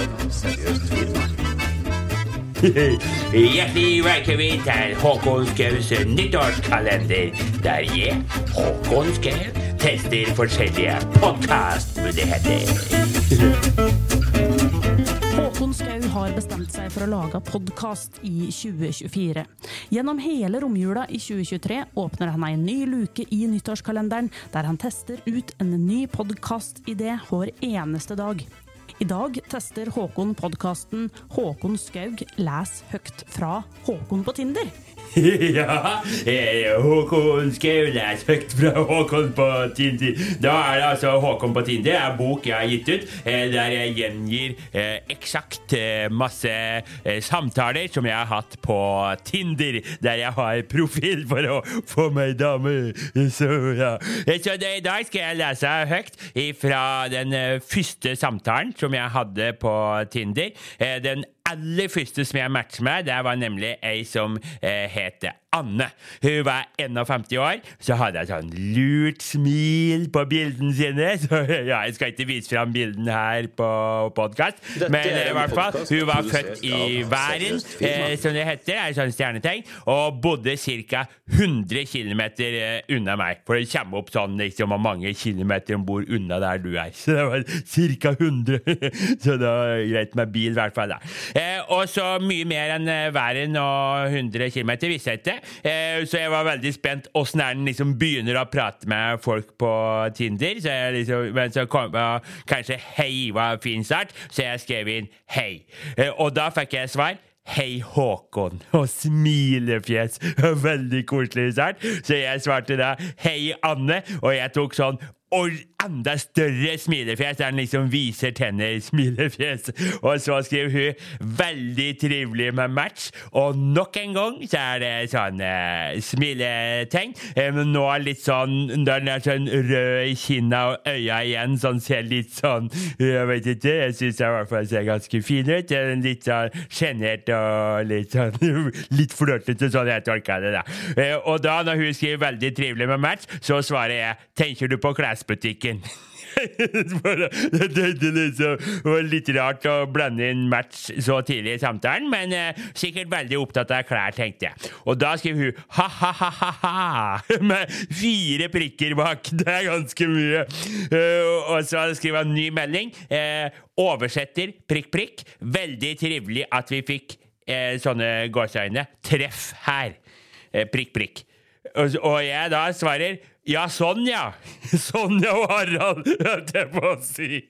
Hjertelig velkommen til Håkon Skaus nyttårskalender, der jeg, Håkon Skau, tester forskjellige podkastmuligheter. Håkon Skau har bestemt seg for å lage podkast i 2024. Gjennom hele romjula i 2023 åpner han en ny luke i nyttårskalenderen, der han tester ut en ny podkastidé hver eneste dag. I dag tester Håkon podkasten 'Håkon Skaug les høyt fra Håkon på Tinder'. ja, eh, Håkon Skau les høyt fra Håkon på Tinder. Da er det altså Håkon på Tinder, en bok jeg har gitt ut, eh, der jeg gjengir eh, eksakt masse samtaler som jeg har hatt på Tinder, der jeg har profil for å få meg dame. Så ja. Så det, i dag skal jeg lese høyt fra den første samtalen som jeg hadde på Tinder. Den aller første som jeg matchet med, det var nemlig ei som eh, het Anne. Hun var 51 år, så hadde hun sånn lurt smil på bildene sine. Så ja, jeg skal ikke vise fram bildene her på podkast, men eh, i hvert fall, hun var født i Væren, eh, som det heter, er sånn stjernetegn, og bodde ca. 100 km unna meg. For det kommer opp sånn liksom hvor mange kilometer hun bor unna der du er. Så det var ca. 100. Så det var greit med bil, i hvert fall. da. Eh, og så mye mer enn eh, Væren og 100 km visste jeg ikke. Eh, så jeg var veldig spent åssen han liksom begynner å prate med folk på Tinder. Så jeg liksom, men så kom ja, kanskje 'hei' var fin start, så jeg skrev inn 'hei'. Eh, og da fikk jeg svar. Hei, Håkon. Og smilefjes. Veldig koselig start. Så jeg svarte da hei, Anne. Og jeg tok sånn og enda større smilefjes, der han liksom viser tenner, smilefjes. Og så skriver hun 'veldig trivelig med match', og nok en gang så er det sånn eh, smiletegn. Men nå er litt sånn Den er sånn rød i kinna og øya igjen, sånn ser litt sånn Jeg vet ikke, jeg syns i hvert fall ser ganske fin ut. Litt sånn sjenert og litt sånn Litt flørtete, sånn jeg tolker det, da. Eh, Og da, når hun skriver 'veldig trivelig med match', så svarer jeg 'tenker du på klesbutikken'? Tenkte liksom, Det var litt rart å blande inn match så tidlig i samtalen, men eh, sikkert veldig opptatt av klær, tenkte jeg. Og da skriver hun ha-ha-ha-ha med fire prikker bak. Det er ganske mye. Uh, og så skriver hun ny melding. Eh, oversetter prikk, prikk. Veldig trivelig at vi fikk eh, sånne gåseøyne. Treff her. Prikk, prikk. Og, og jeg da svarer ja, sånn ja. Sonja og Harald, holdt jeg på å si.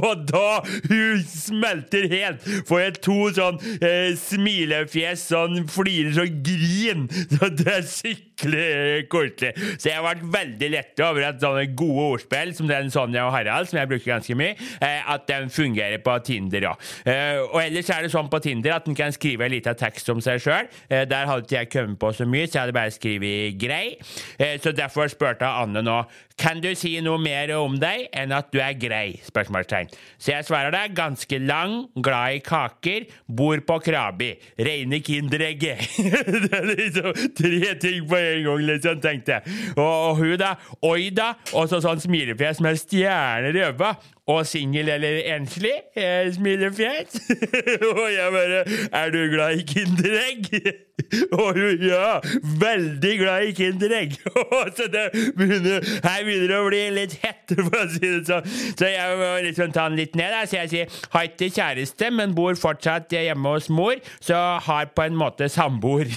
Og da hun smelter helt, får jeg to sånn eh, smilefjes, sånn flirer sånn grin. Så det er skikkelig koselig. Så jeg ble veldig letta over at sånne gode ordspill som den Sonja og Harald, som jeg bruker ganske mye, eh, at den fungerer på Tinder òg. Eh, og ellers er det sånn på Tinder at en kan skrive en liten tekst om seg sjøl. Eh, der hadde ikke jeg kommet på så mye, så jeg hadde bare skrevet 'grei'. Eh, så derfor spurte Anne nå kan du si noe mer om deg enn at du er grei? spørsmålstegn. Så jeg svarer deg ganske lang, glad i kaker, bor på Krabi, reine Kinderegget. det er liksom tre ting på en gang, liksom, tenkte jeg. Og, og hun, da? Oi da! Og så sånn smilefjes med stjerner i øynene. Og singel eller enslig? smiler smilefjes. og jeg bare Er du glad i Kinderegg? og hun ja, veldig glad i Kinderegg. så det begynner, her begynner det å bli litt hett, for å si det sånn. Så jeg må liksom ta den litt ned. Da. Så jeg sier har ikke kjæreste, men bor fortsatt hjemme hos mor, så har på en måte samboer.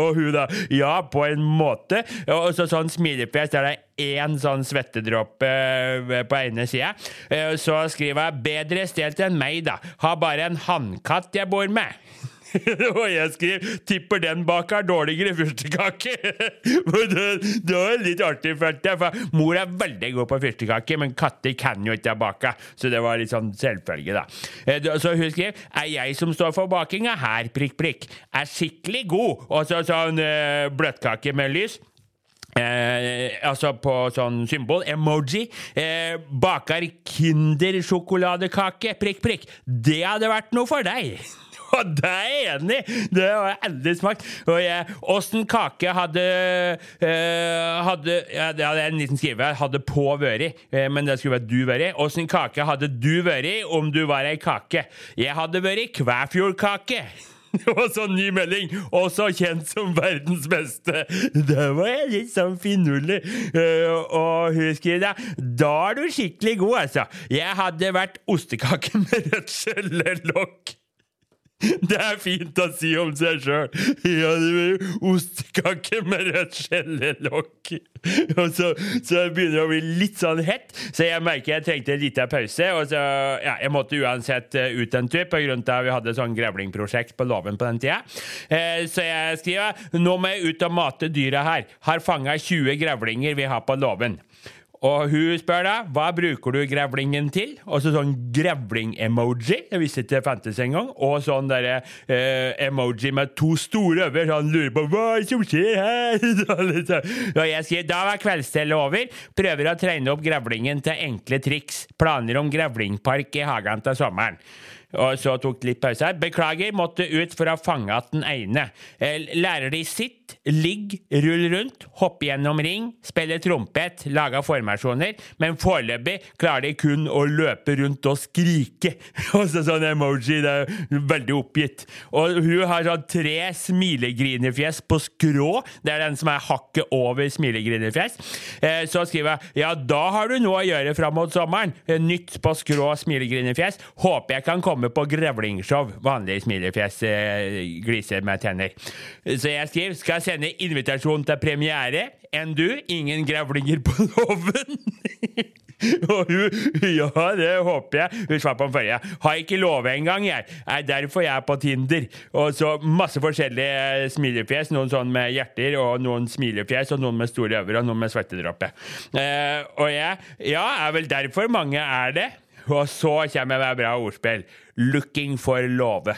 og hun da ja, på en måte. Og så sånn smilefjes der er én sånn svettedråpe eh, på ene sida. Eh, Så skriver jeg 'bedre stelt enn meg', da. Har bare en hannkatt jeg bor med. og jeg skriver 'tipper den bak har dårligere fyrstekake'. Det, det var litt artig, følte jeg, for mor er veldig god på fyrstekake, men katter kan jo ikke bake, så det var litt sånn selvfølge, da. Eh, Så hun skrev 'er jeg som står for bakinga her', prikk, prikk. Er skikkelig god. Og så sånn bløtkake med lys. Eh, altså på sånn symbol, emoji. Eh, baker Kinder-sjokoladekake, prikk, prikk. Det hadde vært noe for deg. Og det er jeg enig i! Det har jeg aldri smakt. Og jeg, åssen kake hadde eh, Hadde ja, Det hadde en liten skrive hadde på vært, eh, men det skulle være du vært. Åssen kake hadde du vært om du var ei kake? Jeg hadde vært Kvæfjordkake. Og så ny melding, også kjent som verdens beste. Da var jeg litt sånn finurlig. Eh, og hun skriver da Da er du skikkelig god, altså. Jeg hadde vært ostekake med rødt skjellelokk. Det er fint å si om seg sjøl. Ja, ostekake med rødt skjellelokk. Og så, så begynner å bli litt sånn hett, så jeg merker jeg trengte en liten pause. Og så, ja, jeg måtte uansett eh, ut en tur, av at vi hadde sånn grevlingprosjekt på låven på den tida. Eh, så jeg skriver nå må jeg ut og mate dyra her. Har fanga 20 grevlinger vi har på låven. Og hun spør da hva bruker du grevlingen til? Og så sånn grevling-emoji. Jeg visste ikke det fantes engang. Og sånn derre eh, emoji med to store øyne. Han lurer på hva som skjer her. Og jeg sier da var kveldsstellet over. Prøver å trene opp grevlingen til enkle triks. Planer om grevlingpark i hagen til sommeren. Og så tok litt pause her. Beklager, måtte ut for å fange att den ene. Eh, Lærer de sitt, ligg, rull rundt, hoppe gjennom ring, spille trompet, lage formasjoner, men foreløpig klarer de kun å løpe rundt og skrike. Og så sånn emoji, det er veldig oppgitt. Og hun har sånn tre smilegrinefjes på skrå. Det er den som er hakket over smilegrinefjes. Eh, Så skriver jeg ja, da har du noe å gjøre fram mot sommeren. Eh, Nytt på skrå smilegrinefjes. Håper jeg kan komme på grevlingshow. Vanlig smilefjes eh, gliser med tenner. Så jeg skriver skal sende invitasjon til premiere. Enn du? Ingen grevlinger på låven? Og hun Ja, det håper jeg. Hun svarte på den forrige. Har ikke love engang, jeg. Er derfor jeg er på Tinder. Og så masse forskjellige smilefjes. Noen sånn med hjerter, og noen smilefjes, og noen med store øyne, og noen med svettedråper. Eh, og jeg Ja, er vel derfor mange er det. Og så kommer det bra ordspill. Looking for love.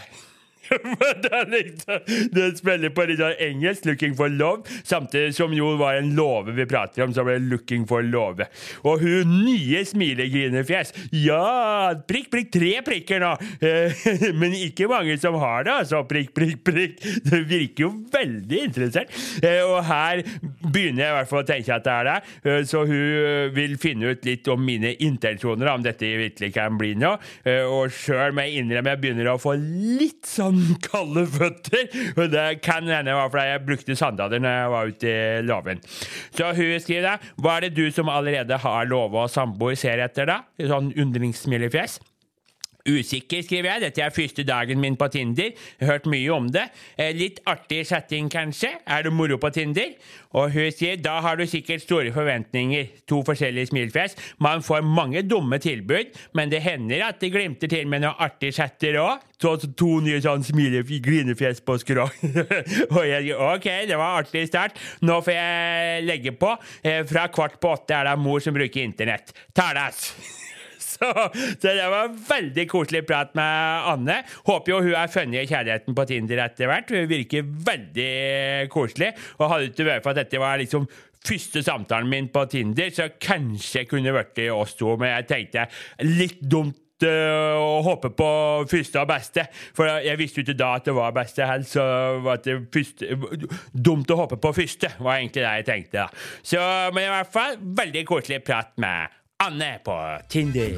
Det spiller på litt sånn engelsk, 'looking for love', samtidig som jo var en låve vi prater om, så ble det 'looking for love'. Og hun nye smilegrinefjes. Ja, prikk, prikk, tre prikker nå! Eh, Men ikke mange som har det, altså. Prikk, prikk, prikk. Det virker jo veldig interessert. Eh, Og her begynner jeg i hvert fall å tenke at det er det. Eh, Så hun vil finne ut litt om mine intensjoner, om dette virkelig kan bli noe. Og sjøl må jeg innrømme jeg begynner å få litt sånn kalde føtter. Og det kan hende var fordi jeg brukte sandaler når jeg var ute i låven. Så hun skriver da Hva er det du som allerede har lova og samboer ser etter, da? Sånn undringssmilefjes. Usikker, skriver jeg. Dette er første dagen min på Tinder. Hørt mye om det. Eh, Litt artig setting, kanskje. Er det moro på Tinder? Og hun sier da har du sikkert store forventninger. To forskjellige smilfjes. Man får mange dumme tilbud, men det hender at det glimter til med noen artig chatter òg. Så to nye sånn smile-grinefjes på skrå. og jeg sier ok, det var artig start. Nå får jeg legge på. Eh, Fra kvart på åtte er det mor som bruker internett. Talas! Så, så det var veldig koselig prat med Anne. Håper jo hun har funnet kjærligheten på Tinder etter hvert. Hun virker veldig koselig. Og hadde det ikke vært for at dette var liksom første samtalen min på Tinder, så kanskje kunne vært i oss to, men jeg tenkte litt dumt eh, å håpe på første og beste. For jeg visste jo ikke da at det var beste helst, så var det første, dumt å håpe på første, var egentlig det jeg tenkte. da. Så, men i hvert fall veldig koselig prat med Anne på Tinder.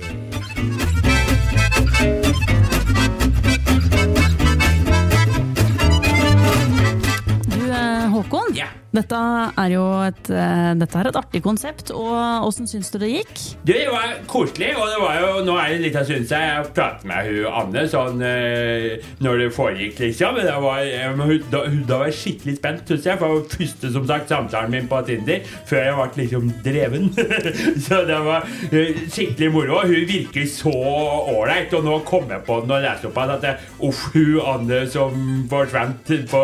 Du, eh, Håkon. Ja. Dette er jo et, eh, dette er et artig konsept. og Åssen syns du det gikk? Det var koselig, og det var jo, nå er det litt av synes, jeg jeg pratet med hun Anne sånn eh, når det foregikk, liksom. Men det var, eh, da, da var jeg skikkelig spent, synes jeg. For det var første som sagt samtalen min på Tinder før jeg ble liksom dreven. så det var eh, skikkelig moro. Hun virker så ålreit, og nå kom jeg på den og leste opp at det, uff, hun Anne som forsvant på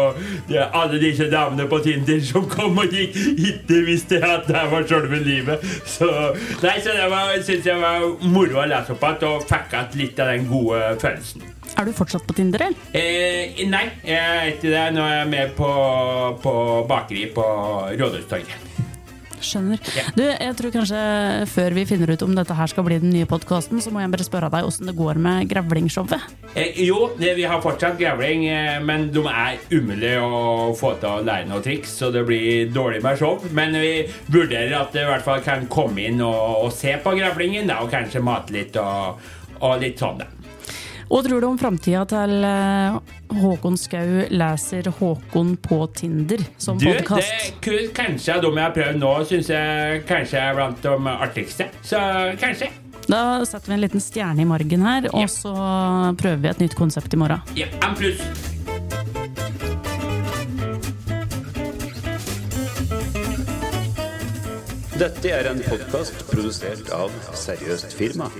alle disse damene på Tinder som kom og gikk, ikke visste jeg at det var selve livet. Så, nei, så det var, synes jeg var moro å lese opp igjen, og fikk igjen litt av den gode følelsen. Er du fortsatt på Tinder, eller? Eh, nei, jeg er ikke det. Nå er jeg med på, på bakeri på Rådhustorget. Skjønner. Yeah. Du, jeg tror kanskje før vi finner ut om dette her skal bli den nye podkasten, så må jeg bare spørre deg åssen det går med grevlingshowet. Eh, jo, det, vi har fortsatt grevling, eh, men de er umulige å få til å lære noe triks, så det blir dårlig med show. Men vi vurderer at det i hvert fall kan komme inn og, og se på grevlingen, da, og kanskje mate litt og, og litt sånn, da. Hva tror du om framtida til eh, Håkon Skau leser Håkon på Tinder som Du, det podkast? Kanskje de jeg har prøvd nå, syns jeg kanskje er blant de artigste. Så kanskje. Da setter vi en liten stjerne i margen her, og Ja. så prøver vi et nytt konsept i morgen. Ja, en pluss. Dette er en podkast produsert av Seriøst firma.